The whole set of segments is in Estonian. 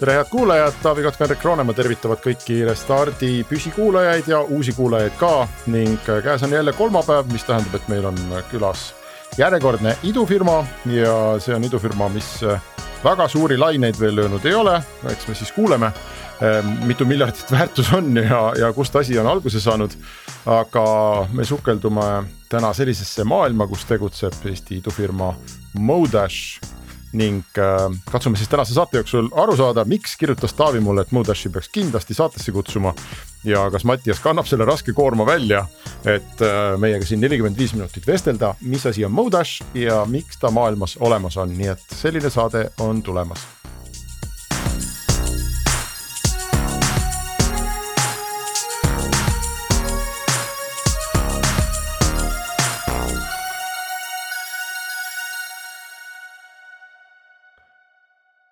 tere, head kuulajad, Taavi Kotka, Henrik Roonemaa tervitavad kõiki Restardi püsikuulajaid ja uusi kuulajaid ka ning käes on jälle kolmapäev, mis tähendab, et meil on külas järjekordne idufirma ja see on idufirma, mis väga suuri laineid veel löönud ei ole, eks me siis kuuleme, mitu miljardit väärtus on ja, ja kust asi on alguse saanud. aga me sukeldume täna sellisesse maailma, kus tegutseb Eesti idufirma Modash ning äh, katsume siis tänase saate jooksul aru saada, miks kirjutas Taavi mulle, et Modashi peaks kindlasti saatesse kutsuma. ja kas Mattias kannab selle raske koorma välja, et äh, meiega siin nelikümmend viis minutit vestelda, mis asi on Modash ja miks ta maailmas olemas on, nii et selline saade on tulemas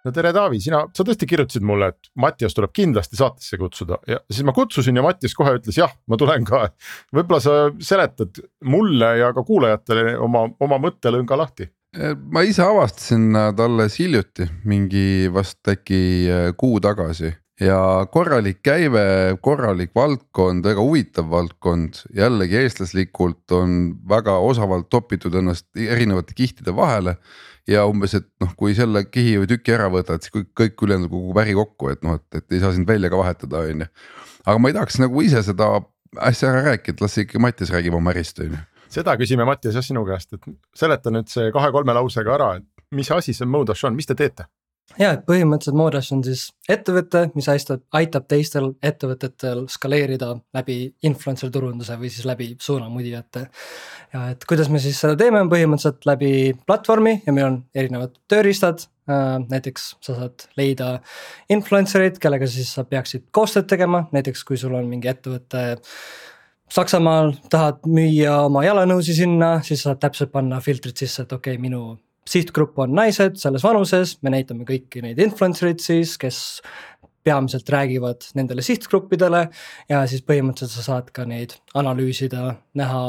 no tere, Taavi, sina, sa tõesti kirjutasid mulle, et Mattias tuleb kindlasti saatesse kutsuda. Ja siis ma kutsusin ja Mattias kohe ütles jah, ma tulen ka. võib-olla sa seletad mulle ja ka kuulajatele oma, oma mõttelõnga lahti? Ma ise avastasin nad alles hiljuti, mingi vast äkki äh, kuu tagasi. Ja korralik käive, korralik valdkond, väga huvitav valdkond, jällegi eestlaslikult on väga osavalt topitud ennast erinevate kihtide vahele ja umbes, et noh, kui selle kihi või tüki ära võtad, siis kõik, kõik ülejäänud kukub äri kokku, et noh, et, et ei saa sind välja ka vahetada, on ju. aga ma ei tahaks nagu ise seda asja ära rääkida, las ikka Mattias räägib oma ärist, on ju. seda küsime Mattias jah sinu käest, et seleta nüüd see kahe-kolme lausega ära, et mis asi see Modash on, mis te teete? Ja, et põhimõtteliselt Modash on siis ettevõte, mis aitab, aitab teistel ettevõtetel skaleerida läbi influencer turunduse või siis läbi suunamudijate. ja et kuidas me siis seda teeme, on põhimõtteliselt läbi platvormi ja meil on erinevad tööriistad äh,. näiteks sa saad leida influencer'id, kellega siis sa peaksid koostööd tegema, näiteks kui sul on mingi ettevõte Saksamaal tahad müüa oma jalanõusi sinna, siis saad täpselt panna filtrid sisse, et okei okay,, minu sihtgrupp on naised selles vanuses, me näitame kõiki neid influencer eid siis, kes peamiselt räägivad nendele sihtgruppidele ja siis põhimõtteliselt sa saad ka neid analüüsida, näha,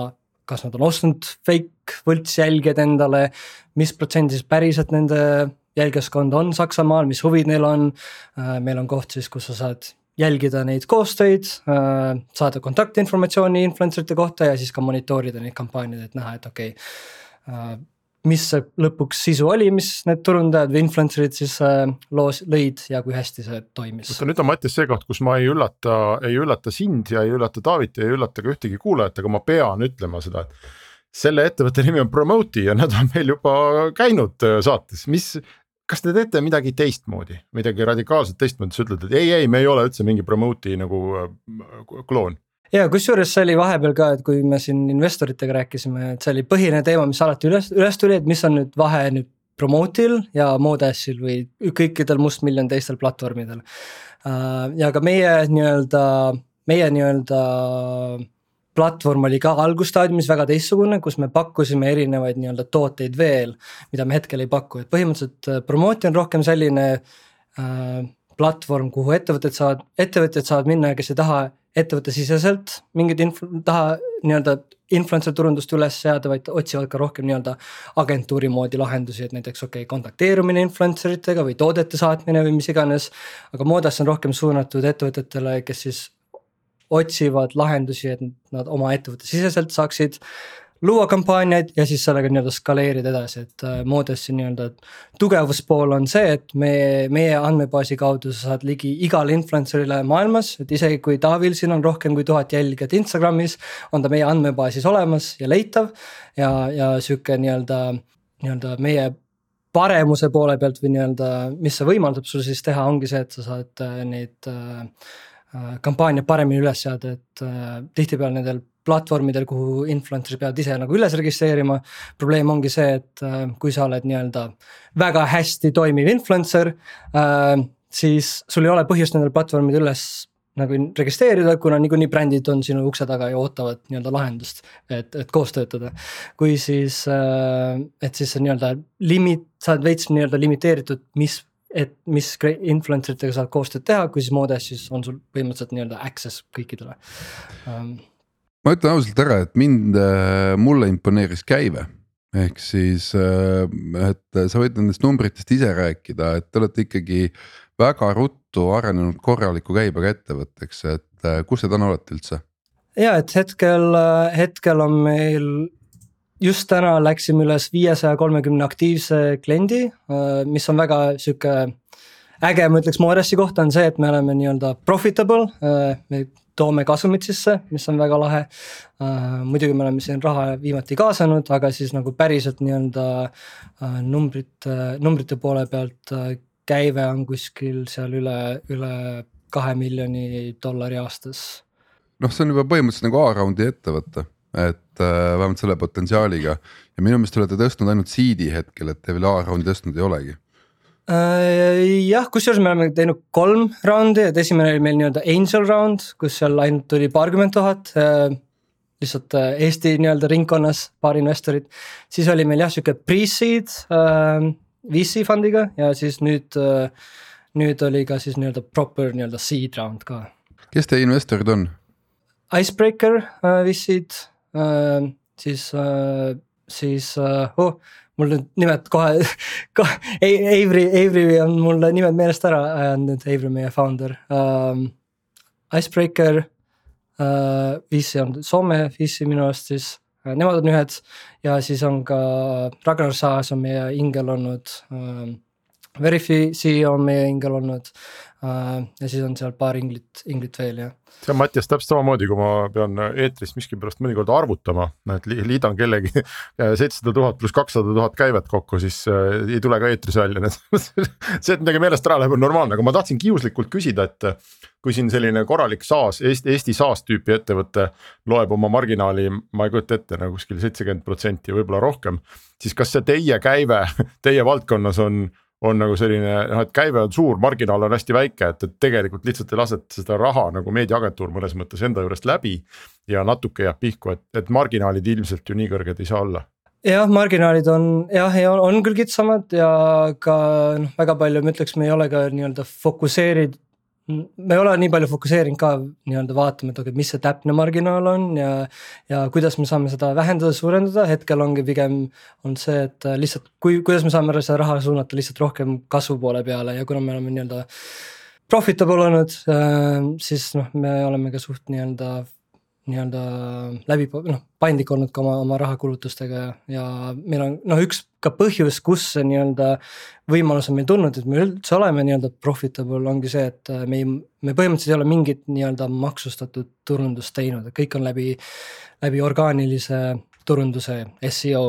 kas nad on ostnud fake võltsjälgijad endale, mis protsendis päriselt nende jälgijaskond on Saksamaal, mis huvid neil on. Äh, meil on koht siis, kus sa saad jälgida neid koostöid, äh, saada kontaktinformatsiooni influencer ite kohta ja siis ka monitoorida neid kampaaniaid, et näha, et okei okay, äh, mis see lõpuks sisu oli, mis need turundajad või influencer'id siis äh, loos lõid ja kui hästi see toimis. oota nüüd on Mattias see koht, kus ma ei üllata, ei üllata sind ja ei üllata Taavit ja ei üllata ka ühtegi kuulajat, aga ma pean ütlema seda, et. selle ettevõtte nimi on Promote'i ja nad on meil juba käinud äh, saates, mis, kas te teete midagi teistmoodi, midagi radikaalselt teistmoodi, sa ütled, et ei, ei, me ei ole üldse mingi Promote'i nagu äh, kloon ja kusjuures see oli vahepeal ka, et kui me siin investoritega rääkisime, et see oli põhiline teema, mis alati üles, üles tuli, et mis on nüüd vahe nüüd Promote'il ja Modashil või kõikidel mustmiljon teistel platvormidel. Äh, ja ka meie nii-öelda, meie nii-öelda platvorm oli ka algusstaadiumis väga teistsugune, kus me pakkusime erinevaid nii-öelda tooteid veel, mida me hetkel ei paku, et põhimõtteliselt äh, Promote on rohkem selline äh, platvorm, kuhu ettevõtted saavad, ettevõtjad saavad minna, kes ei taha ettevõttesiseselt mingit inf-, taha nii-öelda influencer turundust üles seada, vaid otsivad ka rohkem nii-öelda agentuuri moodi lahendusi, et näiteks okei okay,, kontakteerumine influencer itega või toodete saatmine või mis iganes. aga Modas on rohkem suunatud ettevõtetele, kes siis otsivad lahendusi, et nad oma ettevõtte siseselt saaksid luua kampaaniaid ja siis sellega nii-öelda skaleerida edasi, et äh, Modessi nii-öelda tugevuspool on see, et me, meie andmebaasi kaudu sa saad ligi igale influencer'ile maailmas, et isegi kui Taavil siin on rohkem kui tuhat jälgijat Instagramis, on ta meie andmebaasis olemas ja leitav. ja, ja sihuke nii-öelda, nii-öelda meie paremuse poole pealt või nii-öelda, mis see võimaldab sul siis teha, ongi see, et sa saad äh, neid äh, kampaaniaid paremini üles seada, et tihtipeale nendel platvormidel, kuhu influencer'id peavad ise nagu üles registreerima. probleem ongi see, et äh, kui sa oled nii-öelda väga hästi toimiv influencer äh,, siis sul ei ole põhjust nendel platvormidel üles nagu registreerida, kuna niikuinii brändid on sinu ukse taga ja ootavad nii-öelda lahendust, et, et koos töötada. kui siis, äh, et siis nii-öelda limit, sa oled veits nii-öelda limiteeritud, mis, et mis influencer itega saad koostööd teha, kui siis modes, siis on sul põhimõtteliselt nii-öelda access kõikidele um, ma ütlen ausalt ära, et mind, äh, mulle imponeeris käive ehk siis, äh, et sa võid nendest numbritest ise rääkida, et te olete ikkagi väga ruttu arenenud korraliku käibega ettevõtteks, et äh, kus te täna olete üldse? ja et hetkel, hetkel on meil just täna läksime üles viiesaja kolmekümne aktiivse kliendi, mis on väga sihuke äge, ma ütleks Moressi kohta on see, et me oleme nii-öelda profitable, me toome kasumit sisse, mis on väga lahe uh,. muidugi me oleme siin raha viimati kaasanud, aga siis nagu päriselt nii-öelda uh, numbrite, numbrite poole pealt uh, käive on kuskil seal üle, üle kahe miljoni dollari aastas. noh, see on juba põhimõtteliselt nagu A-raundi ettevõte, et äh, vähemalt selle potentsiaaliga ja minu meelest te olete tõstnud ainult seed'i hetkel, et te veel A-raundi tõstnud ei olegi Äh, jah, kusjuures me oleme teinud kolm raundi, et esimene oli meil nii-öelda angel round, kus seal ainult tuli paarkümmend tuhat. Äh, lihtsalt äh, Eesti nii-öelda ringkonnas paar investorit, siis oli meil jah sihuke pre-seed äh, VC fundiga ja siis nüüd äh,, nüüd oli ka siis nii-öelda proper nii-öelda seed round ka. kes teie investorid on? Icebreaker äh, VC-d äh,, siis äh,, siis äh, oh mul nüüd nimed kohe, kohe, Avery, Avery on mul nimed meelest ära ajanud nüüd, Avery meie founder um,. Icebreaker uh,, VC on Soome VC minu arust siis uh,, nemad on ühed ja siis on ka Ragnar Saas on meie ingel olnud um,. Verify CEO on meie ingel olnud ja siis on seal paar inglit, inglit veel ja see on Mattias täpselt samamoodi, kui ma pean eetris miskipärast mõnikord arvutama, et liidan kellegi seitsesada tuhat pluss kakssada tuhat käivet kokku, siis äh, ei tule ka eetris välja, nii et see, et midagi meelest ära läheb, on normaalne, aga ma tahtsin kiuslikult küsida, et kui siin selline korralik SaaS, Eesti, Eesti SaaS tüüpi ettevõte loeb oma marginaali, ma ei kujuta ette nagu kuskil seitsekümmend protsenti, võib-olla rohkem, siis kas see teie käive teie valdkonnas on on nagu selline noh, et käive on suur, marginaal on hästi väike, et, et tegelikult lihtsalt ei laseta seda raha nagu meediaagentuur mõnes mõttes enda juurest läbi. ja natuke jääb pihku, et, et marginaalid ilmselt ju nii kõrged ei saa olla jah, marginaalid on jah, on, on küll kitsamad ja ka noh, väga palju ma ütleks, me ei ole ka nii-öelda fokusseerid-, me ei ole nii palju fokusseerinud ka nii-öelda vaatama, et okei mis see täpne marginaal on ja. ja kuidas me saame seda vähendada, suurendada, hetkel ongi pigem on see, et lihtsalt kui, kuidas me saame seda raha suunata lihtsalt rohkem kasvu poole peale ja kuna me oleme nii-öelda. Profitable olnud, äh, siis noh, me oleme ka suht nii-öelda nii-öelda läbi, noh paindlik olnud ka oma, oma rahakulutustega ja, ja meil on noh, üks ka põhjus, kus see nii-öelda võimalus on meil tulnud, et me üldse oleme nii-öelda profitable, ongi see, et me ei, me põhimõtteliselt ei ole mingit nii-öelda maksustatud turundust teinud, et kõik on läbi, läbi orgaanilise turunduse, seo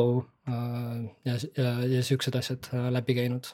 äh, ja, ja, ja siuksed asjad äh, läbi käinud.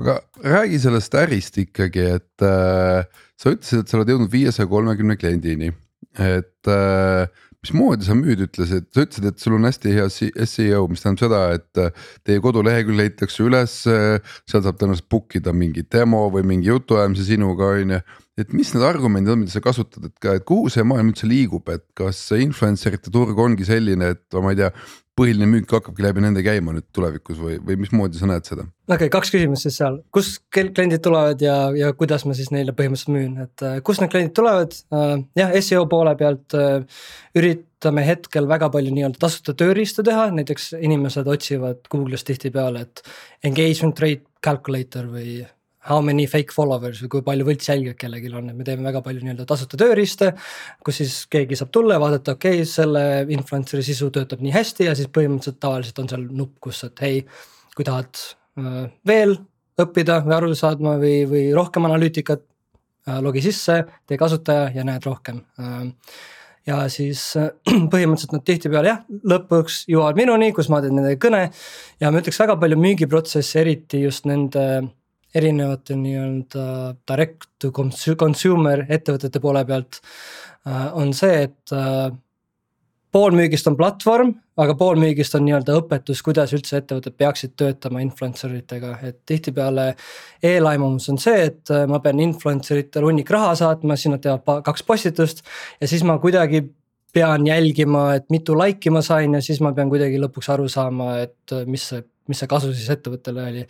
Aga räägi sellest ärist ikkagi, et äh, sa ütlesid, et sa oled jõudnud viiesaja kolmekümne kliendini et äh, mismoodi sa müüd, ütlesid, sa ütlesid, et sul on hästi hea seo, mis tähendab seda, et äh, teie kodulehekülg leitakse üles, seal saab tõenäoliselt book ida mingi demo või mingi jutuajamise sinuga, on ju. et mis need argumendid on, mida sa kasutad, et ka, et kuhu see maailm üldse liigub, et kas influencer ite turg ongi selline, et ma ei tea, põhiline müük hakkabki läbi nende käima nüüd tulevikus või, või mismoodi sa näed seda? okei okay,, kaks küsimust siis seal, kust kliendid tulevad ja, ja kuidas ma siis neile põhimõtteliselt müün, et äh, kust need kliendid tulevad? Uh,, jah, seo poole pealt uh, üritame hetkel väga palju nii-öelda tasuta tööriista teha, näiteks inimesed otsivad Google'is tihtipeale, et engagement rate calculator või how many fake followers või kui palju võltsjälgijaid kellelgi on, et me teeme väga palju nii-öelda tasuta tööriiste. kus siis keegi saab tulla ja vaadata, okei okay,, selle influencer'i sisu töötab nii hästi ja siis põhimõtteliselt tavaliselt on seal nupp, kus, et hei, kui tahad äh, veel õppida või aru saadma või, või rohkem analüütikat äh,. logi sisse, tee kasutaja ja näed rohkem äh, ja siis põhimõtteliselt nad tihtipeale jah, lõpuks jõuavad minuni, kus ma teen nende kõne. ja ma ütleks väga palju müügiprotsessi, eriti just nende erinevate nii-öelda direct to consumer ettevõtete poole pealt äh, on see, et äh, pool müügist on platvorm, aga pool müügist on nii-öelda õpetus, kuidas üldse ettevõtted peaksid töötama influencer itega, et tihtipeale. eelaimumus on see, et äh, ma pean influencer itele hunnik raha saatma, siis nad teevad kaks postitust ja siis ma kuidagi pean jälgima, et mitu like'i ma sain ja siis ma pean kuidagi lõpuks aru saama, et äh, mis see mis see kasu siis ettevõttele oli.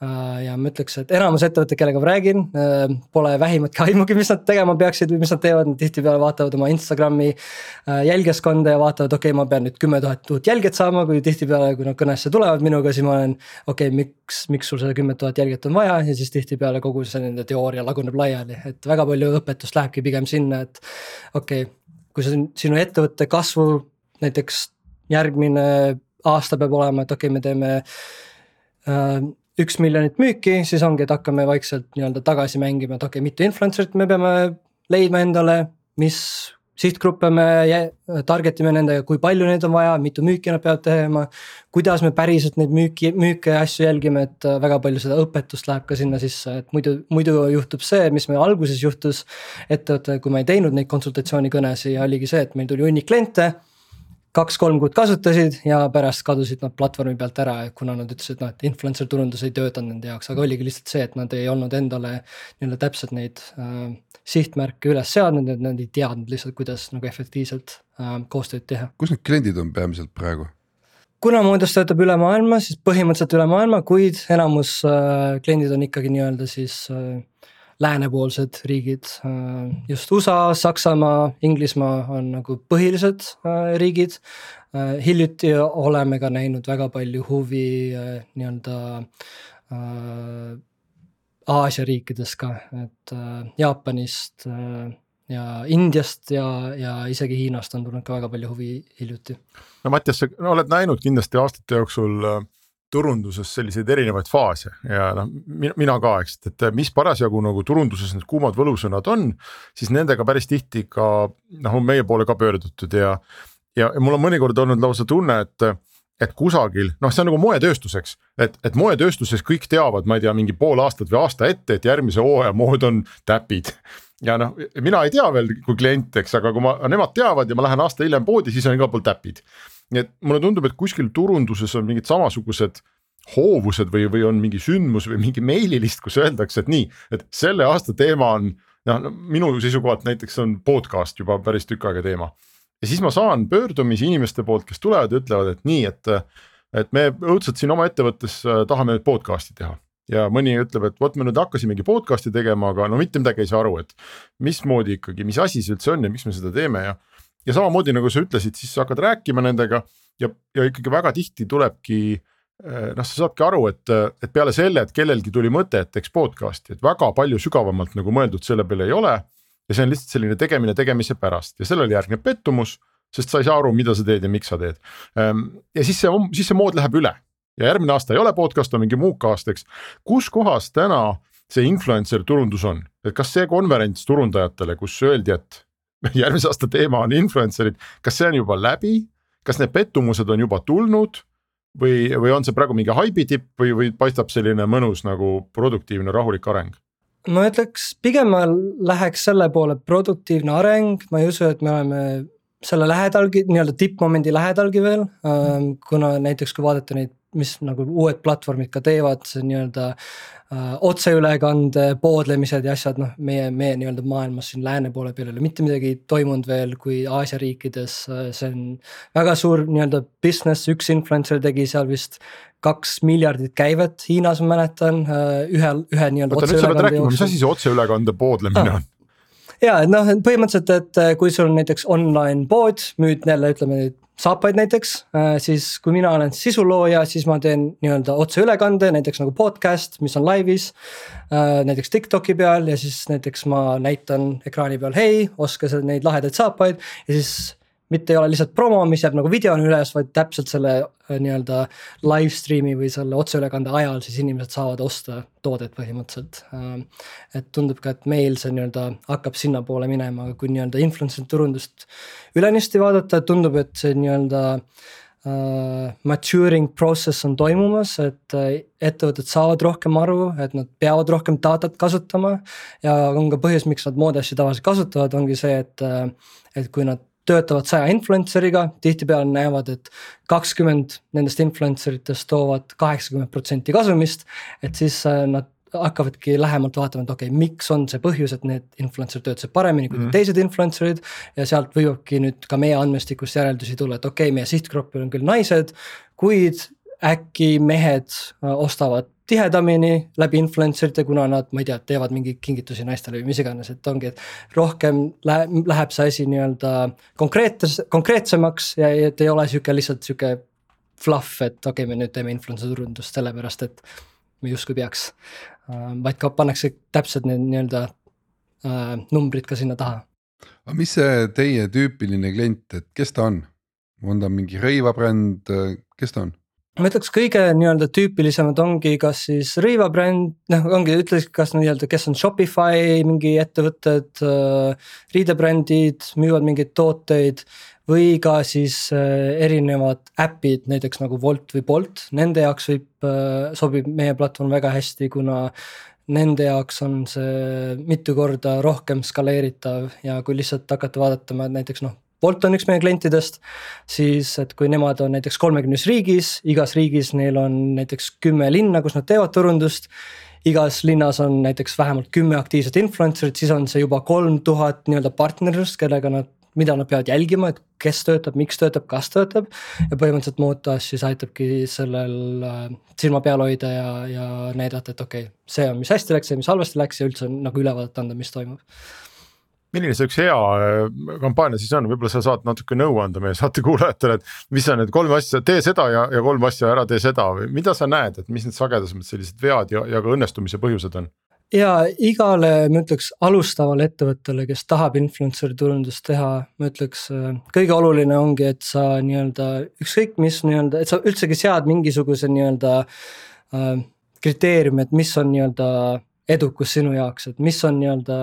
Äh, ja ma ütleks, et enamus ettevõtted, kellega ma räägin, äh, pole vähimatki aimugi, mis nad tegema peaksid või mis nad teevad, nad tihtipeale vaatavad oma Instagrami jälgjaskonda ja vaatavad, okei okay,, ma pean nüüd kümme tuhat uut jälget saama, kui tihtipeale, kui nad kõnesse tulevad minuga, siis ma olen. okei okay,, miks, miks sul seda kümmet tuhat jälget on vaja ja siis tihtipeale kogu see nende teooria laguneb laiali, et väga palju õpetust lähebki pigem sinna, et okei okay, kui see on sinu ettevõtte kasvu näiteks järgmine aasta peab olema, et okei okay,, me teeme äh, üks miljonit müüki, siis ongi, et hakkame vaikselt nii-öelda tagasi mängima, et okei okay,, mitu influencer'it me peame leidma endale, mis sihtgruppe me target ime nendega, kui palju neid on vaja, mitu müüki nad peavad tegema. kuidas me päriselt neid müüki, müüke ja asju jälgime, et äh, väga palju seda õpetust läheb ka sinna sisse, et muidu, muidu juhtub see, mis meil alguses juhtus. ettevõte, kui ma ei teinud neid konsultatsioonikõnesid ja oligi see, et meil tuli hunnik kliente kaks-kolm kuud kasutasid ja pärast kadusid nad platvormi pealt ära, kuna nad ütlesid, noh, et influencer turundus ei töötanud nende jaoks, aga oligi lihtsalt see, et nad ei olnud endale nii-öelda täpselt neid äh, sihtmärke üles seadnud, et nad ei teadnud lihtsalt, kuidas nagu efektiivselt äh, koostööd teha. kus need kliendid on peamiselt praegu? kuna Moodus töötab üle maailma, siis põhimõtteliselt üle maailma, kuid enamus äh, kliendid on ikkagi nii-öelda siis äh, läänepoolsed riigid, äh, just USA, Saksamaa, Inglismaa on nagu põhilised äh, riigid. Äh, hiljuti oleme ka näinud väga palju huvi nii-öelda Aasia riikides ka, et Jaapanist ja Indiast ja, ja isegi Hiinast on tulnud ka väga palju huvi hiljuti. no Mattias, sa oled näinud kindlasti aastate jooksul äh, turunduses selliseid erinevaid faase ja noh, mina ka, eks, et mis parasjagu nagu turunduses need kuumad võlusõnad on, siis nendega päris tihti ka noh, on meie poole ka pöördutud ja. ja mul on mõnikord olnud lausa tunne, et, et kusagil noh, see on nagu moetööstuseks, et, et moetööstuses kõik teavad, ma ei tea, mingi pool aastat või aasta ette, et järgmise hooaja mood on täpid ja noh, mina ei tea veel kui klient, eks, aga kui ma, nemad teavad ja ma lähen aasta hiljem poodi, siis on igal pool täpid nii et mulle tundub, et kuskil turunduses on mingid samasugused hoovused või, või on mingi sündmus või mingi meililist, kus öeldakse, et nii, et selle aasta teema on. noh no, minu seisukohalt näiteks on podcast juba päris tükk aega teema. ja siis ma saan pöördumisi inimeste poolt, kes tulevad ja ütlevad, et nii, et. et me õudselt siin oma ettevõttes äh, tahame nüüd podcast'i teha ja mõni ütleb, et vot me nüüd hakkasimegi podcast'i tegema, aga no mitte midagi ei saa aru, et mismoodi ikkagi, mis asi see üldse on ja miks me seda teeme ja ja samamoodi nagu sa ütlesid, siis sa hakkad rääkima nendega ja, ja ikkagi väga tihti tulebki eh, noh, sa saadki aru, et, et peale selle, et kellelgi tuli mõte, et teeks podcast'i, et väga palju sügavamalt nagu mõeldud selle peale ei ole. ja see on lihtsalt selline tegemine tegemise pärast ja sellele järgneb pettumus, sest sa ei saa aru, mida sa teed ja miks sa teed. Ehm, ja siis see, siis see mood läheb üle ja järgmine aasta ei ole podcast, on mingi muuka aasta, eks. kus kohas täna see influencer turundus on, et kas see konverents turundajatele, kus öeldi, et järgmise aasta teema on influencer'id, kas see on juba läbi, kas need pettumused on juba tulnud? või, või on see praegu mingi haibi tipp või, või paistab selline mõnus nagu produktiivne rahulik areng? ma ütleks, pigem ma läheks selle poole produktiivne areng, ma ei usu, et me oleme selle lähedalgi, nii-öelda tippmomendi lähedalgi veel, kuna näiteks kui vaadata neid mis nagu uued platvormid ka teevad, see nii-öelda äh, otseülekande poodlemised ja asjad, noh, meie, meie nii-öelda maailmas siin lääne poole peal ei ole mitte midagi toimunud veel, kui Aasia riikides äh, see on väga suur nii-öelda business, üks influencer tegi seal vist kaks miljardit käivet Hiinas, ma mäletan, äh, ühe, ühe nii-öelda. oota, nüüd sa pead rääkima, mis asi see otseülekande poodlemine ah. on? ja, noh, põhimõtteliselt, et äh, kui sul on näiteks online pood, müüd jälle ütleme nüüd saapaid näiteks, äh, siis kui mina olen sisulooja, siis ma teen nii-öelda otseülekande, näiteks nagu podcast, mis on laivis. Äh, näiteks TikToki peal ja siis näiteks ma näitan ekraani peal, hei, oska sa neid lahedaid saapaid ja siis mitte ei ole lihtsalt promo, mis jääb nagu videona üles, vaid täpselt selle äh, nii-öelda live stream'i või selle otseülekande ajal siis inimesed saavad osta toodet põhimõtteliselt. Ähm, et tundub ka, et meil see nii-öelda hakkab sinnapoole minema, aga kui nii-öelda influencer turundust ülenisti vaadata, tundub, et see nii-öelda uh, maturing process on toimumas, et ettevõtted saavad rohkem aru, et nad peavad rohkem datat kasutama. ja on ka põhjus, miks nad Modessi tavaliselt kasutavad, ongi see, et et kui nad töötavad saja influencer'iga, tihtipeale näevad, et kakskümmend nendest influencer itest toovad kaheksakümmend protsenti kasumist. et siis äh, nad hakkavadki lähemalt vaatama, et okei okay,, miks on see põhjus, et need influencer töötasid paremini kui mm. teised influencer'id. ja sealt võivadki nüüd ka meie andmestikust järeldusi tulla, et okei okay,, meie sihtgrupil on küll naised, kuid äkki mehed äh, ostavad tihedamini läbi influencer ite, kuna nad, ma ei tea, teevad mingeid kingitusi naistele või mis iganes, et ongi, et rohkem läheb, läheb see asi nii-öelda konkreetes, konkreetsemaks ja et ei ole sihuke lihtsalt sihuke fluff, et okei okay,, me nüüd teeme influencer turundust sellepärast, et me justkui peaks. Äh, vaid ka pannakse täpselt need nii-öelda äh, numbrid ka sinna taha. aga mis see teie tüüpiline klient, et kes ta on? on ta mingi rõivabränd, kes ta on? Ma ütleks kõige nii-öelda tüüpilisemad ongi kas siis rõivabränd, noh ongi ütleks, kas nii-öelda, kes on Shopify mingi ettevõtted äh,, riidebrändid, müüvad mingeid tooteid. või ka siis äh, erinevad äpid, näiteks nagu Wolt või Bolt, nende jaoks võib äh,, sobib meie platvorm väga hästi, kuna nende jaoks on see mitu korda rohkem skaleeritav ja kui lihtsalt hakata vaatama, et näiteks noh Bolt on üks meie klientidest, siis et kui nemad on näiteks kolmekümnes riigis, igas riigis neil on näiteks kümme linna, kus nad teevad turundust. igas linnas on näiteks vähemalt kümme aktiivset influencer'it, siis on see juba kolm tuhat nii-öelda partnerlust, kellega nad, mida nad peavad jälgima, et kes töötab, miks töötab, kas töötab. ja põhimõtteliselt Motas siis aitabki sellel äh, silma peal hoida ja, ja näidata, et okei okay,, see on, mis hästi läks, see, mis halvasti läks ja üldse nagu ülevaadet anda, mis toimub milline see üks hea äh, kampaania siis on, võib-olla sa saad natuke nõu anda meie saate kuulajatele, et mis on need kolm asja, tee seda ja, ja kolm asja ära tee seda või mida sa näed, et mis need sagedasemad sellised vead ja, ja ka õnnestumise põhjused on? ja igale, ma ütleks alustavale ettevõttele, kes tahab influencer'i turundust teha, ma ütleks äh, kõige oluline ongi, et sa nii-öelda ükskõik mis nii-öelda, et sa üldsegi sead mingisuguse nii-öelda äh, kriteeriumi, et mis on nii-öelda edukus sinu jaoks, et mis on nii-öelda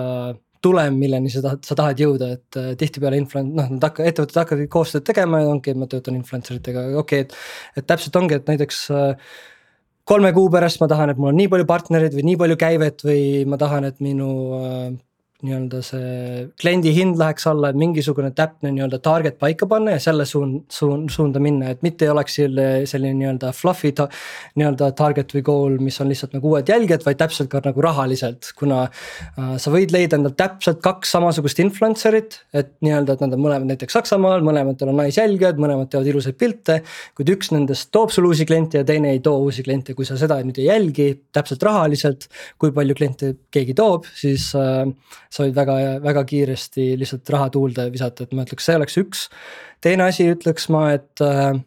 tulem, milleni sa tahad, sa tahad jõuda, et äh, tihtipeale influen-, noh, nad hakka-, ettevõtted hakkavad koostööd tegema ja ongi, ma töötan influencer itega, okei okay,, et. et täpselt ongi, et näiteks äh, kolme kuu pärast ma tahan, et mul on nii palju partnereid või nii palju käivet või ma tahan, et minu äh, nii-öelda see kliendi hind läheks alla, et mingisugune täpne nii-öelda target paika panna ja selle suun-, suun-, suunda minna, et mitte ei oleks selline nii-öelda fluffy ta, nii-öelda target või goal, mis on lihtsalt nagu uued jälgijad, vaid täpselt ka nagu rahaliselt, kuna äh, sa võid leida endal täpselt kaks samasugust influencer'it, et nii-öelda, et nad on mõlemad näiteks Saksamaal, mõlematel on naisjälgijad, mõlemad teevad ilusaid pilte. kuid üks nendest toob sulle uusi kliente ja teine ei too uusi kliente, kui sa seda nüüd ei jälgi täpselt rahaliselt, kui palju kliente keegi toob, siis äh, sa võid väga, väga kiiresti lihtsalt raha tuulde visata, et ma ütleks, see oleks üks. teine asi ütleks ma, et äh,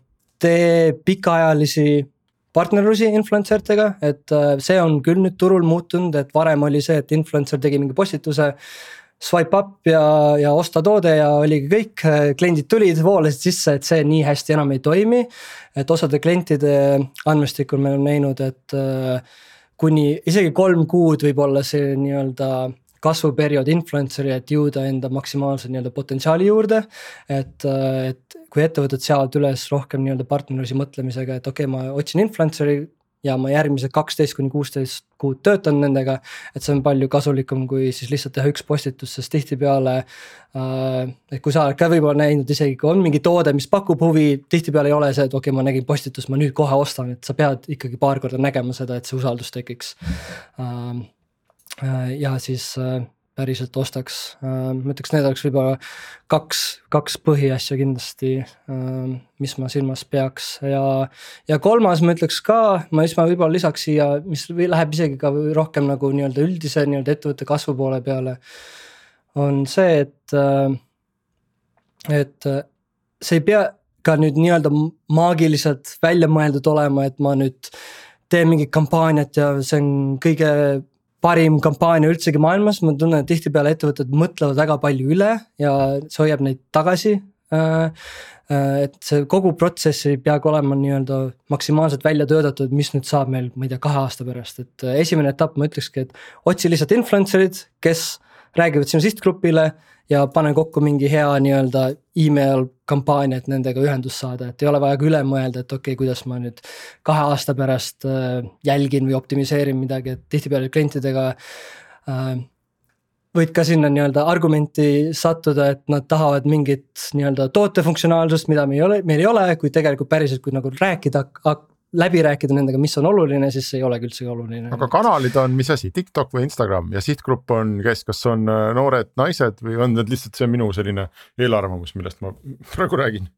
tee pikaajalisi partnerlusi influencer tega, et äh, see on küll nüüd turul muutunud, et varem oli see, et influencer tegi mingi postituse. Swipe up ja, ja osta toode ja oligi kõik, kliendid tulid, voolasid sisse, et see nii hästi enam ei toimi. et osade klientide andmestikul me oleme näinud, et äh, kuni isegi kolm kuud võib olla see nii-öelda kasvuperiood influencer'i, et jõuda enda maksimaalse nii-öelda potentsiaali juurde. et, et kui ettevõtted seavad üles rohkem nii-öelda partnerlusi mõtlemisega, et okei okay,, ma otsin influencer'i ja ma järgmised kaksteist kuni kuusteist kuud töötan nendega. et see on palju kasulikum, kui siis lihtsalt teha üks postitus, sest tihtipeale äh,. et kui sa oled ka võib-olla näinud isegi, kui on mingi toode, mis pakub huvi, tihtipeale ei ole see, et okei okay,, ma nägin postitust, ma nüüd kohe ostan, et sa pead ikkagi paar korda nägema seda, et see usaldus tekiks äh, ja siis äh, päriselt ostaks, äh, ma ütleks, need oleks võib-olla kaks, kaks põhiasja kindlasti, mis ma silmas peaks ja. ja kolmas ma ütleks ka, ma siis ma võib-olla lisaks siia, mis läheb isegi ka rohkem nagu nii-öelda üldise nii-öelda ettevõtte kasvu poole peale. on see, et, et see ei pea ka nüüd nii-öelda maagiliselt välja mõeldud olema, et ma nüüd teen mingit kampaaniat ja see on kõige parim kampaania üldsegi maailmas, ma tunnen, et tihtipeale ettevõtted mõtlevad väga palju üle ja see hoiab neid tagasi. Äh, äh, et see kogu protsess ei peagi olema nii-öelda maksimaalselt välja töötatud, mis nüüd saab meil, ma ei tea, kahe aasta pärast, et äh, esimene etapp ma ütlekski, et otsi lihtsalt influencer'id, kes räägivad sinu sihtgrupile ja pane kokku mingi hea nii-öelda email kampaania, et nendega ühendust saada, et ei ole vaja ka üle mõelda, et okei okay,, kuidas ma nüüd kahe aasta pärast äh, jälgin või optimiseerin midagi, et tihtipeale klientidega äh, võid ka sinna nii-öelda argumenti sattuda, et nad tahavad mingit nii-öelda tootefunktsionaalsust, mida meil ei ole, meil ei ole, kui tegelikult päriselt, kui nagu rääkida läbi rääkida nendega, mis on oluline, siis ei olegi üldsegi oluline. aga kanalid on mis asi, TikTok või Instagram ja sihtgrupp on kes, kas on äh, noored naised või on need lihtsalt see minu selline eelarvamus, millest ma praegu räägin?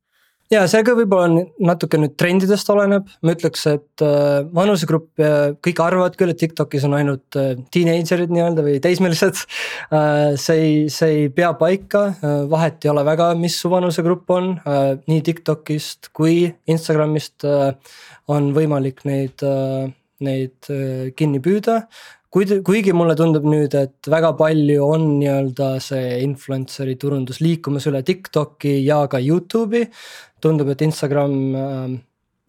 Ja see ka võib-olla on natuke nüüd trendidest oleneb, ma ütleks, et äh, vanusegrupp kõik arvavad küll, et TikTokis on ainult äh, teenager'id nii-öelda või teismelised. Äh,. see ei, see ei pea paika. Vahet ei ole väga, mis su vanusegrupp on. Nii TikTokist kui Instagramist on võimalik neid neid kinni püüda kuid, kuigi mulle tundub nüüd, et väga palju on nii-öelda see influencer'i turundus liikumas üle TikTok'i ja ka Youtube'i tundub, et Instagram ähm,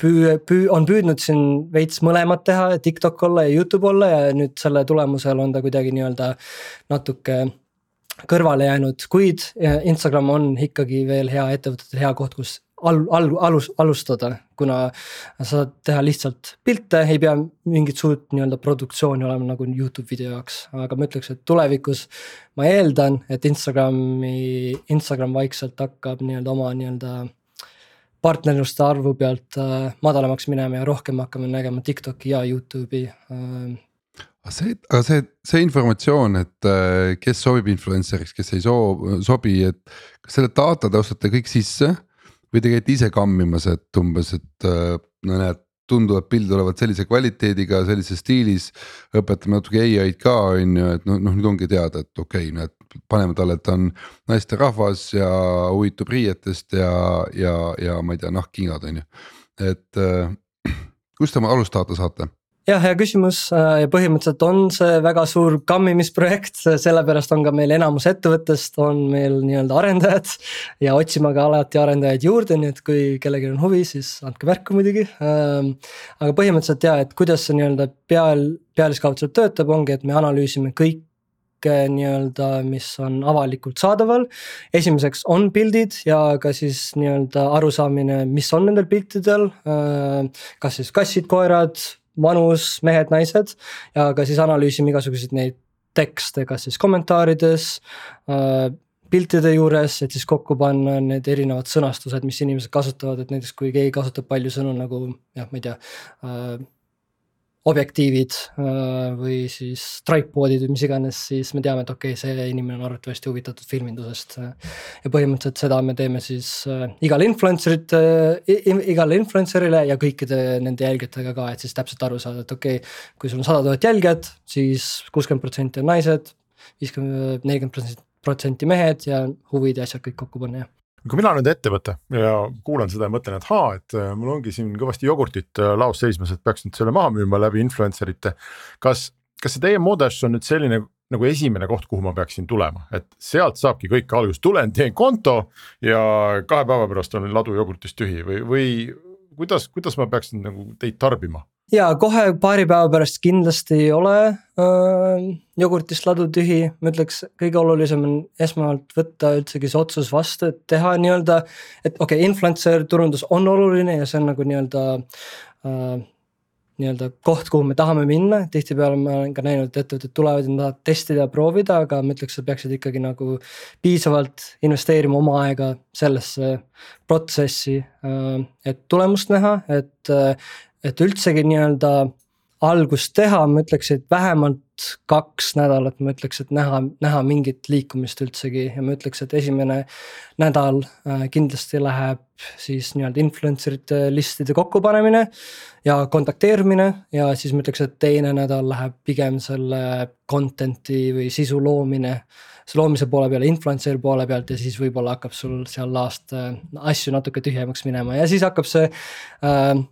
püü-, püü-, on püüdnud siin veits mõlemat teha, TikTok olla ja Youtube olla ja nüüd selle tulemusel on ta kuidagi nii-öelda natuke kõrvale jäänud, kuid Instagram on ikkagi veel hea ettevõtete hea koht, kus al-, al-, alus, alustada, kuna sa saad teha lihtsalt pilte, ei pea mingit suurt nii-öelda produktsiooni olema nagu Youtube video jaoks, aga ma ütleks, et tulevikus ma eeldan, et Instagrami, Instagram vaikselt hakkab nii-öelda oma nii-öelda partnerluste arvu pealt äh, madalamaks minema ja rohkem hakkame nägema TikTok'i ja Youtube'i äh, aga see, aga see, see informatsioon, et äh, kes sobib influencer'iks, kes ei soo-, sobi, et kas selle data te ostate kõik sisse või te käite ise kammimas, et umbes, et äh, no näed, tunduvad pildid olevat sellise kvaliteediga, sellises stiilis. õpetame natuke ai-d ka on ju, et noh, noh nüüd ongi teada, et okei okay,, näed paneme talle, et ta on naisterahvas ja huvitub riietest ja, ja, ja ma ei tea, nahkkingad on ju, et äh, kust te oma alustada saate? Jah, hea küsimus äh, ja põhimõtteliselt on see väga suur kammimisprojekt, sellepärast on ka meil enamus ettevõttest on meil nii-öelda arendajad. ja otsime ka alati arendajaid juurde, nii et kui kellelgi on huvi, siis andke märku muidugi. Ähm, aga põhimõtteliselt ja, et kuidas see nii-öelda peal, pealiskaudselt töötab, ongi, et me analüüsime kõik nii-öelda, mis on avalikult saadaval. esimeseks on pildid ja ka siis nii-öelda arusaamine, mis on nendel piltidel. Äh, kas siis kassid, koerad, vanus, mehed, naised. Ja ka siis analüüsime igasuguseid neid tekste, kas siis kommentaarides äh, piltide juures, et siis kokku panna need erinevad sõnastused, mis inimesed kasutavad, et näiteks kui keegi kasutab palju sõnu nagu jah, ma ei tea äh, objektiivid äh, või siis tripod'id või mis iganes, siis me teame, et okei okay,, see inimene on arvatavasti huvitatud filmindusest. ja põhimõtteliselt seda me teeme siis äh, igale influencer'it, igale influencer'ile ja kõikide nende jälgijatega ka, et siis täpselt aru saada, et okei okay,. kui sul on sada tuhat jälgijat, siis kuuskümmend protsenti on naised, viiskümmend, nelikümmend protsenti mehed ja huvid ja asjad kõik kokku panna, jah kui mina nüüd ettevõte ja kuulan seda ja mõtlen, et haa, et äh, mul ongi siin kõvasti jogurtit äh, laos seismas, et peaks nüüd selle maha müüma läbi influencer ite. kas, kas see teie Modash on nüüd selline nagu esimene koht, kuhu ma peaksin tulema, et sealt saabki kõik algust, tulen, teen konto ja kahe päeva pärast on ladu jogurtist tühi või, või kuidas, kuidas ma peaksin nagu teid tarbima? Ja kohe paari päeva pärast kindlasti ei ole äh, jogurtist ladu tühi, ma ütleks, kõige olulisem on esmalt võtta üldsegi see otsus vastu, et teha nii-öelda. et okei okay,, influencer turundus on oluline ja see on nagu nii-öelda äh, nii-öelda koht, kuhu me tahame minna, tihtipeale ma olen ka näinud, et ettevõtted tulevad ja tahavad testida ja proovida, aga ma ütleks, sa peaksid ikkagi nagu piisavalt investeerima oma aega sellesse protsessi, äh, et tulemust näha, et äh, et üldsegi nii-öelda algust teha, ma ütleks, et vähemalt kaks nädalat, ma ütleks, et näha, näha mingit liikumist üldsegi. Ja ma ütleks, et esimene nädal äh, kindlasti läheb siis nii-öelda influencer ite listide kokkupanemine ja kontakteerimine. Ja siis ma ütleks, et teine nädal läheb pigem selle content'i või sisu loomine see loomise poole peale, influencer'i poole pealt. Ja siis võib-olla hakkab sul seal laast äh, asju natuke tühjemaks minema. Ja siis hakkab see äh,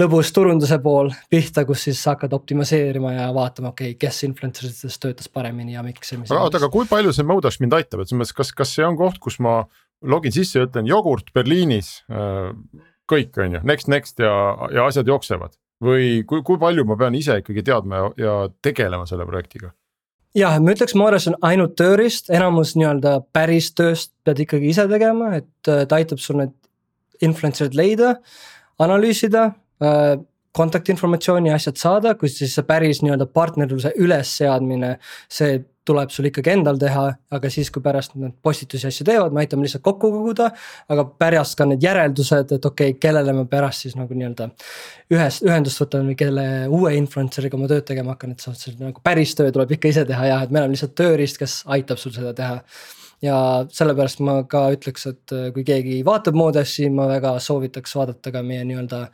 lõbus turunduse pool pihta, kus siis hakkad optimiseerima ja vaatama, okei okay,, kes influencer itest töötas paremini ja miks. aga oota, aga kui palju see Modash mind aitab, et selles mõttes, kas, kas see on koht, kus ma login sisse ja ütlen jogurt Berliinis äh,. kõik on ju, next, next ja, ja asjad jooksevad või kui, kui palju ma pean ise ikkagi teadma ja, ja tegelema selle projektiga? jah, ma ütleks, Moores on ainult tööriist, enamus nii-öelda päris tööst pead ikkagi ise tegema, et äh, ta aitab sul need influencer'id leida, analüüsida kontaktinformatsiooni ja asjad saada, kus siis see päris nii-öelda partnerluse ülesseadmine, see tuleb sul ikkagi endal teha, aga siis, kui pärast need postitusi asju teevad, me aitame lihtsalt kokku koguda. aga pärast ka need järeldused, et okei okay,, kellele ma pärast siis nagu nii-öelda ühes, ühendust võtan või kelle uue influencer'iga ma tööd tegema hakkan, et see nagu päris töö tuleb ikka ise teha jah, et me oleme lihtsalt tööriist, kes aitab sul seda teha ja sellepärast ma ka ütleks, et kui keegi vaatab Modessi, ma väga soovitaks vaadata ka meie nii-öelda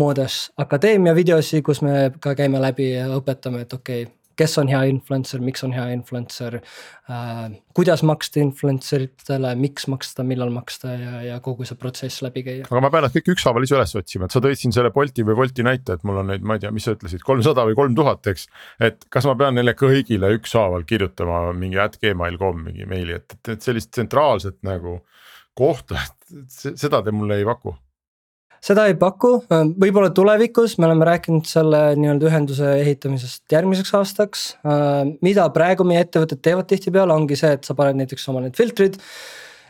Modes Akadeemia videosi, kus me ka käime läbi ja õpetame, et okei okay, kes on hea influencer, miks on hea influencer äh,. kuidas maksta influencer itele, miks maksta, millal maksta ja, ja kogu see protsess läbi käia. aga ma pean nad kõik ükshaaval ise üles otsima, et sa tõid siin selle Bolti või Wolti näite, et mul on neid, ma ei tea, mis sa ütlesid, kolmsada või kolm tuhat, eks. et kas ma pean neile kõigile ükshaaval kirjutama mingi at gmail.com mingi meili, et, et, et sellist tsentraalset nagu kohta, et seda te mulle ei paku seda ei paku, võib-olla tulevikus me oleme rääkinud selle nii-öelda ühenduse ehitamisest järgmiseks aastaks. mida praegu meie ettevõtted teevad tihtipeale, ongi see, et sa paned näiteks oma need filtrid.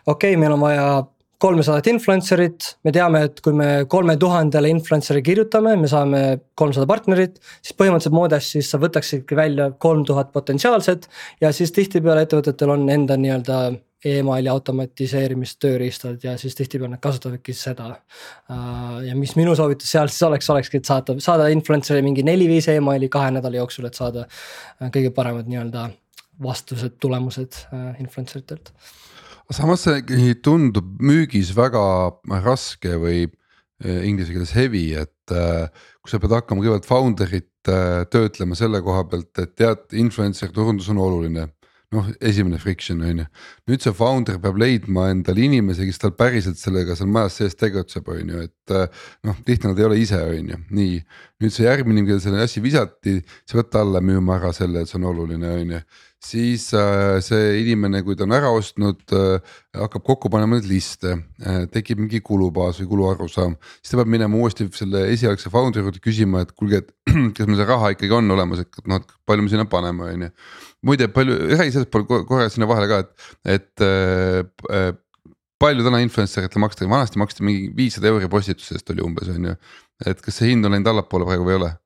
okei okay,, meil on vaja kolmesadat influencer'it, me teame, et kui me kolme tuhandele influencer'i kirjutame, me saame kolmsada partnerit. siis põhimõtteliselt Modes siis sa võtaksidki välja kolm tuhat potentsiaalset ja siis tihtipeale ettevõtetel on enda nii-öelda emaili automatiseerimistööriistad ja siis tihtipeale nad kasutavadki seda. Äh, ja mis minu soovitus seal siis oleks, olekski, et saata, saada influencer'i mingi neli-viis emaili kahe nädala jooksul, et saada äh, kõige paremad nii-öelda vastused, tulemused äh, influencer itelt. samas see ikkagi tundub müügis väga raske või inglise keeles heavy, et kui sa pead hakkama kõigepealt founder'it töötlema selle koha pealt, et tead, influencer turundus on oluline noh, esimene friction on ju. nüüd see founder peab leidma endale inimese, kes tal päriselt sellega seal majas sees tegutseb, on ju, et noh, tihti nad ei ole ise, on ju, nii. nüüd see järgmine, kellele selle asja visati, sa pead talle müüma ära selle, et see on oluline, on ju siis äh, see inimene, kui ta on ära ostnud äh,, hakkab kokku panema neid liste äh,, tekib mingi kulubaas või kuluarusaam. siis ta peab minema uuesti selle esialgse founder'i juurde küsima, et kuulge, et kas meil see raha ikkagi on olemas, et noh, et palju me sinna paneme, on ju. muide, palju, räägi sellest korra sinna vahele ka, et, et äh, palju täna influencer itele makstakse, vanasti maksti mingi viissada euri postituse eest oli umbes on ju. et kas see hind on läinud allapoole praegu või ei ole?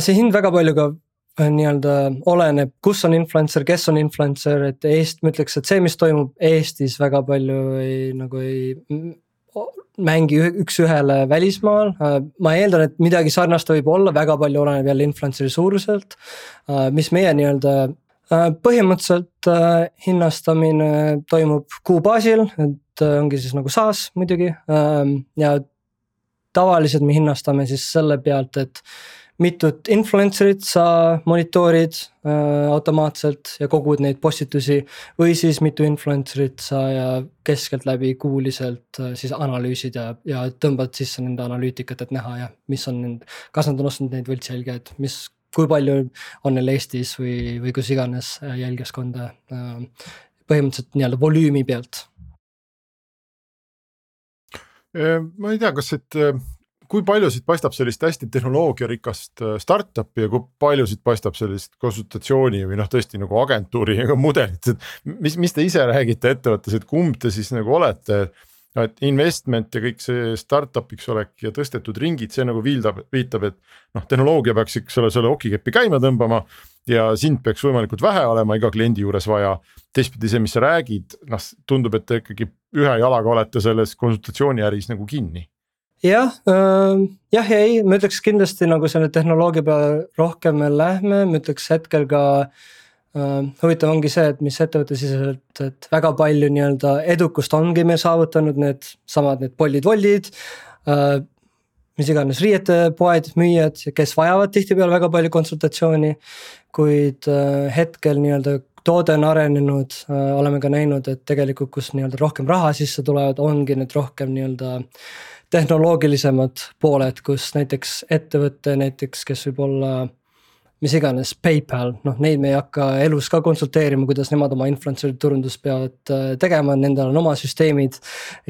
See hind väga palju ka nii-öelda oleneb, kus on influencer, kes on influencer, et Eest-, ma ütleks, et see, mis toimub Eestis väga palju ei nagu ei mängi üks-ühele välismaal, äh, ma eeldan, et midagi sarnast võib olla, väga palju oleneb jälle influencer'i suuruselt. Äh, mis meie nii-öelda põhimõtteliselt hinnastamine toimub kuu baasil, et ongi siis nagu SaaS muidugi ja tavaliselt me hinnastame siis selle pealt, et mitut influencer'it sa monitoorid äh, automaatselt ja kogud neid postitusi. või siis mitu influencer'it sa ja keskeltläbi kuuliselt äh, siis analüüsid ja, ja tõmbad sisse nende analüütikat, et näha jah, mis on nende, kas nad on ostnud neid võltsjälgijaid, mis kui palju on neil Eestis või, või kus iganes äh, jälgijaskonda äh,. põhimõtteliselt nii-öelda volüümi pealt äh, ma ei tea, kas siit kui palju siit paistab sellist hästi tehnoloogiarikast äh, startup'i ja kui palju siit paistab sellist konsultatsiooni või noh, tõesti nagu agentuuri mudelit, et mis, mis te ise räägite ettevõttes, et kumb te siis nagu olete? et investment ja kõik see startup'iks olek ja tõstetud ringid, see nagu viildab, viitab, et noh, tehnoloogia peaks, eks ole, selle okikepi käima tõmbama. ja sind peaks võimalikult vähe olema iga kliendi juures vaja. teistpidi see, mis sa räägid, noh tundub, et te ikkagi ühe jalaga olete selles konsultatsiooniäris nagu kinni jah äh,, jah ja ei, ma ütleks kindlasti nagu selle tehnoloogia peale rohkem me lähme, ma ütleks hetkel ka äh,. huvitav ongi see, et mis ettevõttesiseselt, et väga palju nii-öelda edukust ongi meil saavutanud needsamad need Boltid, Woltid äh,. mis iganes riietepoed, müüjad, kes vajavad tihtipeale väga palju konsultatsiooni. kuid äh, hetkel nii-öelda toode on arenenud äh,, oleme ka näinud, et tegelikult, kus nii-öelda rohkem raha sisse tulevad, ongi need rohkem nii-öelda äh, tehnoloogilisemad pooled, kus näiteks ettevõte näiteks, kes võib olla mis iganes, PayPal, noh neid me ei hakka elus ka konsulteerima, kuidas nemad oma influencer'i turundust peavad äh, tegema, nendel on oma süsteemid.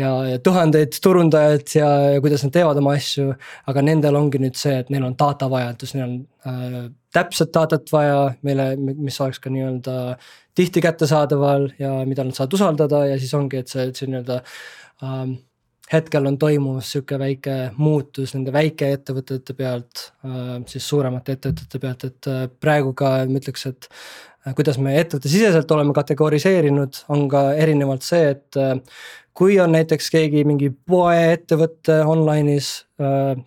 ja, ja tuhandeid turundajaid ja, ja kuidas nad teevad oma asju, aga nendel ongi nüüd see, et neil on data vajadus, neil on äh, täpset datat vaja, meile, mis oleks ka nii-öelda tihti kättesaadaval ja mida nad saavad usaldada ja siis ongi, et see, see nii-öelda ähm, hetkel on toimumas sihuke väike muutus nende väikeettevõtete pealt, äh, siis suuremate ettevõtete pealt, et äh, praegu ka ma ütleks, et kuidas me ettevõttesiseselt oleme kategoriseerinud, on ka erinevalt see, et kui on näiteks keegi mingi poeettevõte online'is,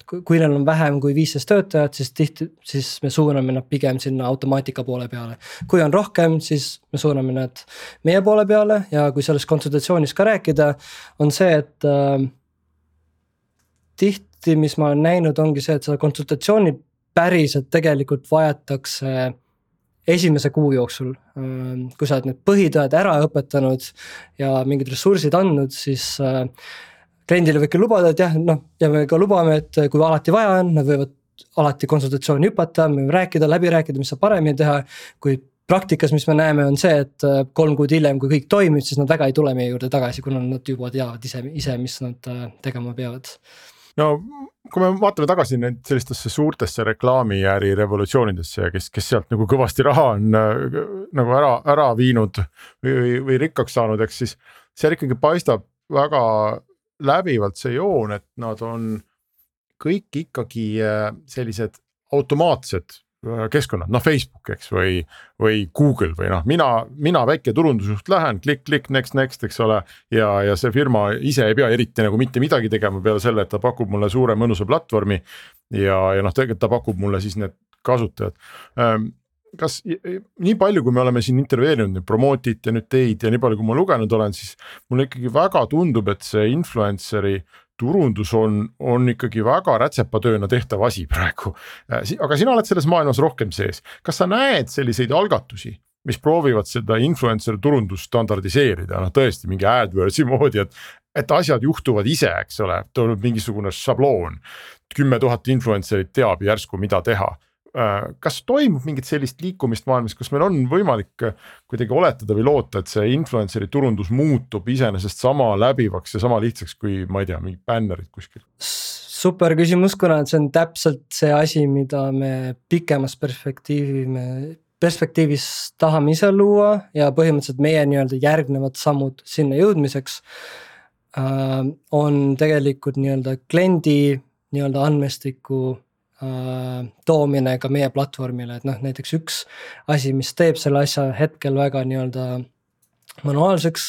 kui neil on vähem kui viisteist töötajat, siis tihti, siis me suuname nad pigem sinna automaatika poole peale. kui on rohkem, siis me suuname nad meie poole peale ja kui sellest konsultatsioonis ka rääkida, on see, et äh, tihti, mis ma olen näinud, ongi see, et seda konsultatsiooni päriselt tegelikult vajatakse äh, esimese kuu jooksul. Ähm, kui sa oled need põhitõed ära õpetanud ja mingid ressursid andnud, siis äh, kliendile võidki lubada, et jah, noh, ja me ka lubame, et kui alati vaja on, nad võivad alati konsultatsiooni hüpata, me võime rääkida, läbi rääkida, mis saab paremini teha. kui praktikas, mis me näeme, on see, et äh, kolm kuud hiljem, kui kõik toimib, siis nad väga ei tule meie juurde tagasi, kuna nad juba teavad ise, ise, mis nad äh, tegema peavad no kui me vaatame tagasi nüüd sellistesse suurtesse reklaamiäri revolutsioonidesse ja kes, kes sealt nagu kõvasti raha on äh, nagu ära, ära viinud või, või, rikkaks saanud, eks siis. seal ikkagi paistab väga läbivalt see joon, et nad on kõik ikkagi äh, sellised automaatsed keskkonnad, noh Facebook, eks või, või Google või noh, mina, mina väike turundusjuht lähen klikk, klikk, next, next, eks ole. ja, ja see firma ise ei pea eriti nagu mitte midagi tegema peale selle, et ta pakub mulle suure mõnusa platvormi. ja, ja noh, tegelikult ta pakub mulle siis need kasutajad ähm, kas nii palju, kui me oleme siin intervjueerinud nüüd Promotit ja nüüd teid ja nii palju, kui ma lugenud olen, siis mulle ikkagi väga tundub, et see influencer'i turundus on, on ikkagi väga rätsepatööna tehtav asi praegu. Äh, aga sina oled selles maailmas rohkem sees, kas sa näed selliseid algatusi, mis proovivad seda influencer turundust standardiseerida, noh tõesti mingi AdWordsi moodi, et. et asjad juhtuvad ise, eks ole, tuleb mingisugune šabloon, kümme tuhat influencer'it teab järsku, mida teha kas toimub mingit sellist liikumist maailmas, kas meil on võimalik äh, kuidagi oletada või loota, et see influencer'i turundus muutub iseenesest sama läbivaks ja sama lihtsaks kui ma ei tea, mingid bännerid kuskil? super küsimus, kuna see on täpselt see asi, mida me pikemas perspektiivi me perspektiivis tahame ise luua ja põhimõtteliselt meie nii-öelda järgnevad sammud sinna jõudmiseks äh, on tegelikult nii-öelda kliendi nii-öelda andmestiku Äh, toomine ka meie platvormile, et noh, näiteks üks asi, mis teeb selle asja hetkel väga nii-öelda manuaalseks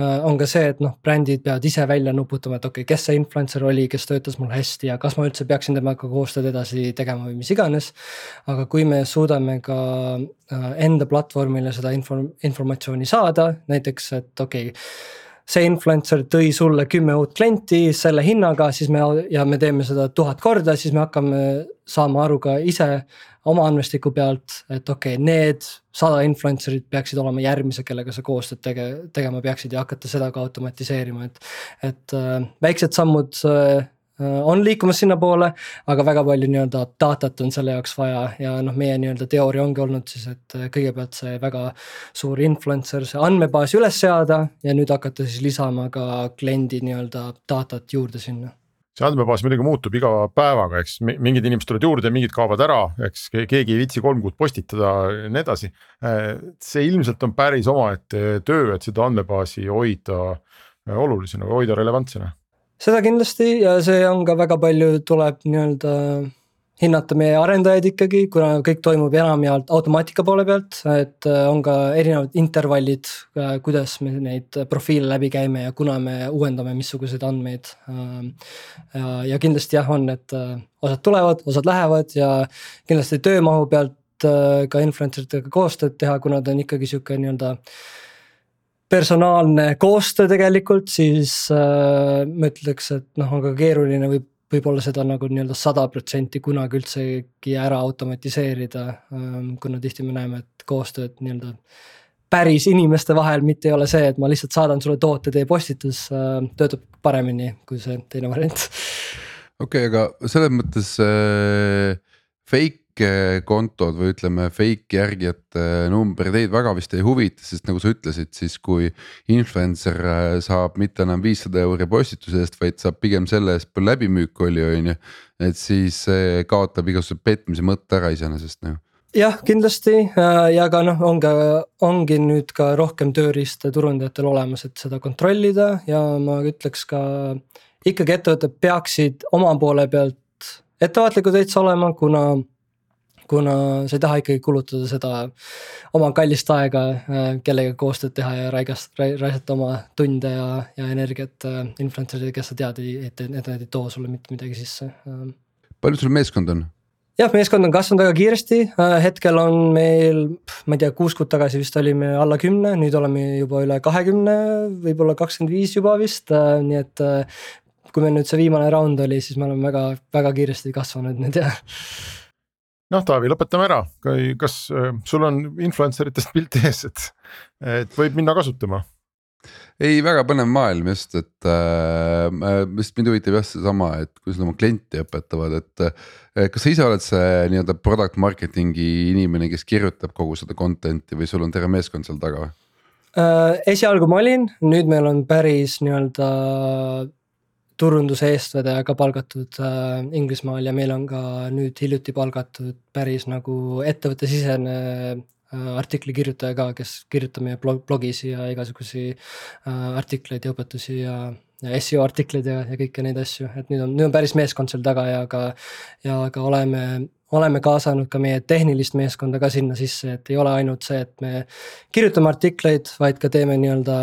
äh, on ka see, et noh, brändid peavad ise välja nuputama, et okei okay,, kes see influencer oli, kes töötas mul hästi ja kas ma üldse peaksin temaga koostööd edasi tegema või mis iganes. aga kui me suudame ka äh, enda platvormile seda info, informatsiooni saada, näiteks et okei okay, see influencer tõi sulle kümme uut klienti selle hinnaga, siis me ja me teeme seda tuhat korda, siis me hakkame saama aru ka ise oma andmestiku pealt, et okei okay,, need sada influencer'it peaksid olema järgmised, kellega sa koostööd tege-, tegema peaksid ja hakata seda ka automatiseerima, et. et äh, väiksed sammud äh, on liikumas sinnapoole, aga väga palju nii-öelda datat on selle jaoks vaja ja noh, meie nii-öelda teooria ongi olnud siis, et äh, kõigepealt see väga suur influencer, see andmebaas üles seada ja nüüd hakata siis lisama ka kliendi nii-öelda datat juurde sinna. See andmebaas muidugi muutub iga päevaga, eks. Mingid inimesed tulevad juurde, mingid kaovad ära, eks. Keegi ei viitsi kolm kuud postitada ja nii edasi. Äh, see ilmselt on päris omaette töö, et seda andmebaasi hoida olulisena, hoida relevantsena seda kindlasti ja see on ka väga palju tuleb nii-öelda hinnata meie arendajaid ikkagi, kuna kõik toimub enamjaolt automaatika poole pealt, et äh, on ka erinevad intervallid, äh, kuidas me neid profiile läbi käime ja kuna me uuendame missuguseid andmeid. Ähm, ja, kindlasti jah, on, et äh, osad tulevad, osad lähevad ja kindlasti töömahu pealt ka influencer itega koostööd teha, kuna ta on ikkagi sihuke nii-öelda personaalne koostöö tegelikult, siis äh, ma ütleks, et noh, on ka keeruline võib, võib-olla seda nagu nii-öelda sada protsenti kunagi üldsegi ära automatiseerida ähm,. kuna tihti me näeme, et koostööd nii-öelda päris inimeste vahel, mitte ei ole see, et ma lihtsalt saadan sulle toote, tee postitus äh,, töötab paremini kui see teine variant. okei okay,, aga selles mõttes äh, fake fake kontod või ütleme, fake järgijate number teid väga vist ei huvita, sest nagu sa ütlesid, siis kui influencer äh, saab mitte enam viissada euri postituse eest, vaid saab pigem selle eest palju läbimüüki oli, on ju. et siis kaotab igasuguse petmise mõtte ära iseenesest nagu jah, kindlasti äh, ja ka noh, on ka, ongi nüüd ka rohkem tööriiste turundajatel olemas, et seda kontrollida ja ma ütleks ka ikkagi ettevõtted peaksid oma poole pealt ettevaatlikud veits olema, kuna kuna sa ei taha ikkagi kulutada seda oma kallist aega äh, kellegagi koostööd teha ja raigast, raisata oma tunde ja, ja energiat äh, influencer'idele, kes sa tead, et, et nad ei too sulle mitte midagi sisse. palju sul meeskond on? jah, meeskond on kasvanud väga kiiresti, äh, hetkel on meil, ma ei tea, kuus kuud tagasi vist olime alla kümne, nüüd oleme juba üle kahekümne, võib-olla kakskümmend viis juba vist, nii et kui meil nüüd see viimane round oli, siis me oleme väga, väga kiiresti kasvanud nüüd ja noh, Taavi, lõpetame ära, kas äh, sul on influencer itest pilt ees, et, et võib minna kasutama? ei, väga põnev maailm just, et äh, just mind huvitab jah seesama, et kuidas nad oma klienti õpetavad, et äh,. kas sa ise oled see nii-öelda product marketing'i inimene, kes kirjutab kogu seda content'i või sul on terve meeskond seal taga või? Äh, esialgu ma olin, nüüd meil on päris nii-öelda turunduse eestvedaja ka palgatud äh, Inglismaal ja meil on ka nüüd hiljuti palgatud päris nagu ettevõttesisene äh, artikli kirjutaja ka, kes kirjutab meie blog, blogis ja igasugusi äh, artikleid ja õpetusi ja ja seo artikleid ja, ja kõiki neid asju, et nüüd on, nüüd on päris meeskond seal taga ja ka ja ka oleme, oleme kaasanud ka meie tehnilist meeskonda ka sinna sisse, et ei ole ainult see, et me kirjutame artikleid, vaid ka teeme nii-öelda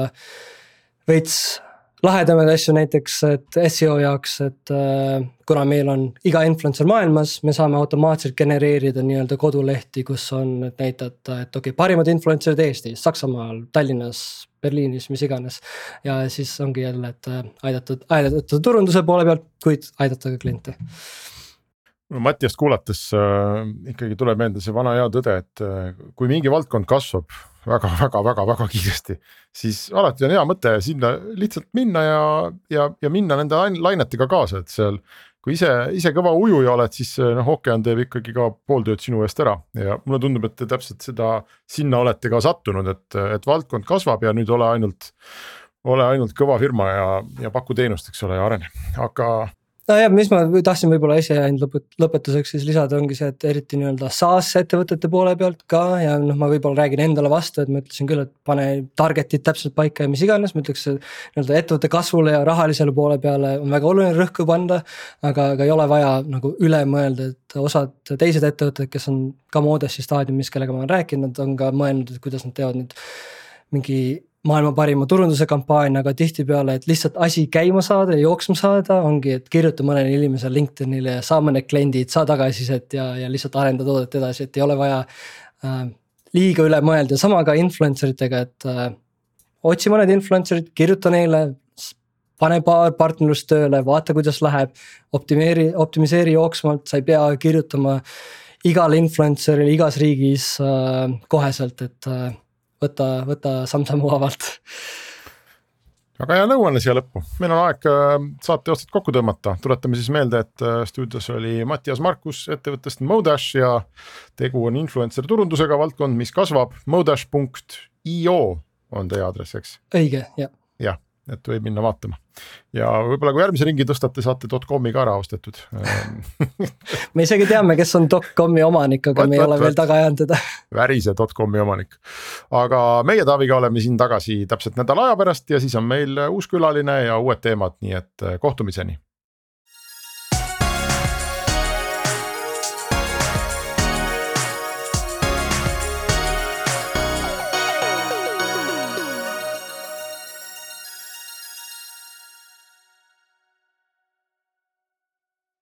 veits lahedamaid asju näiteks, et seo jaoks, et äh, kuna meil on iga influencer maailmas, me saame automaatselt genereerida nii-öelda kodulehti, kus on, et näidata, et okei okay,, parimad influencer'id Eestis, Saksamaal, Tallinnas, Berliinis, mis iganes. ja siis ongi jälle, et äh, aidata, aidata turunduse poole pealt, kuid aidata ka kliente Mattiast kuulates äh, ikkagi tuleb meelde see vana hea tõde, et äh, kui mingi valdkond kasvab väga-väga-väga-väga kiiresti, siis alati on hea mõte sinna lihtsalt minna ja, ja, ja minna nende lainetega kaasa, et seal. kui ise, ise kõva ujuja oled, siis noh, ookean teeb ikkagi ka pool tööd sinu eest ära ja mulle tundub, et te täpselt seda, sinna olete ka sattunud, et, et valdkond kasvab ja nüüd ole ainult ole ainult kõva firma ja, ja paku teenust, eks ole, ja arene, aga nojah, mis ma tahtsin võib-olla ise ainult lõpet-, lõpetuseks siis lisada, ongi see, et eriti nii-öelda SaaS ettevõtete poole pealt ka ja noh, ma võib-olla räägin endale vastu, et ma ütlesin küll, et pane target'id täpselt paika ja mis iganes, ma ütleks nii-öelda ettevõtte kasvule ja rahalisele poole peale on väga oluline rõhku panna. aga, aga ei ole vaja nagu üle mõelda, et osad teised ettevõtted, kes on ka Modessi staadiumis, kellega ma olen rääkinud, on ka mõelnud, et kuidas nad teevad nüüd mingi maailma parima turunduse kampaania, aga tihtipeale, et lihtsalt asi käima saada ja jooksma saada, ongi, et kirjuta mõnele inimesele LinkedInile ja saa mõned kliendid, saa tagasisidet ja, ja lihtsalt arenda toodet edasi, et ei ole vaja äh, liiga üle mõelda, sama ka influencer itega, et äh, otsi mõned influencer'id, kirjuta neile, pane paar partnerlust tööle, vaata, kuidas läheb, optimeeri, optimiseeri jooksvalt, sa ei pea kirjutama igale influencer'ile igas riigis äh, koheselt, et äh, võta, võta samm-sammu haavalt väga hea nõuanne siia lõppu, meil on aeg äh, saate otsad kokku tõmmata, tuletame siis meelde, et äh, stuudios oli Mattias Markus ettevõttest Modash ja tegu on influencer turundusega, valdkond, mis kasvab, modash.io on teie aadress, eks? õige, jah. jah, et võib minna vaatama. ja võib-olla kui järgmise ringi tõstate, saate dotcom'i ka ära ostetud me isegi teame, kes on dotcom'i omanik, aga võt, me ei võt, ole võt. veel taga ajanud teda. värise dotcom'i omanik. aga meie Taaviga oleme siin tagasi täpselt nädala aja pärast ja siis on meil uus külaline ja uued teemad, nii et kohtumiseni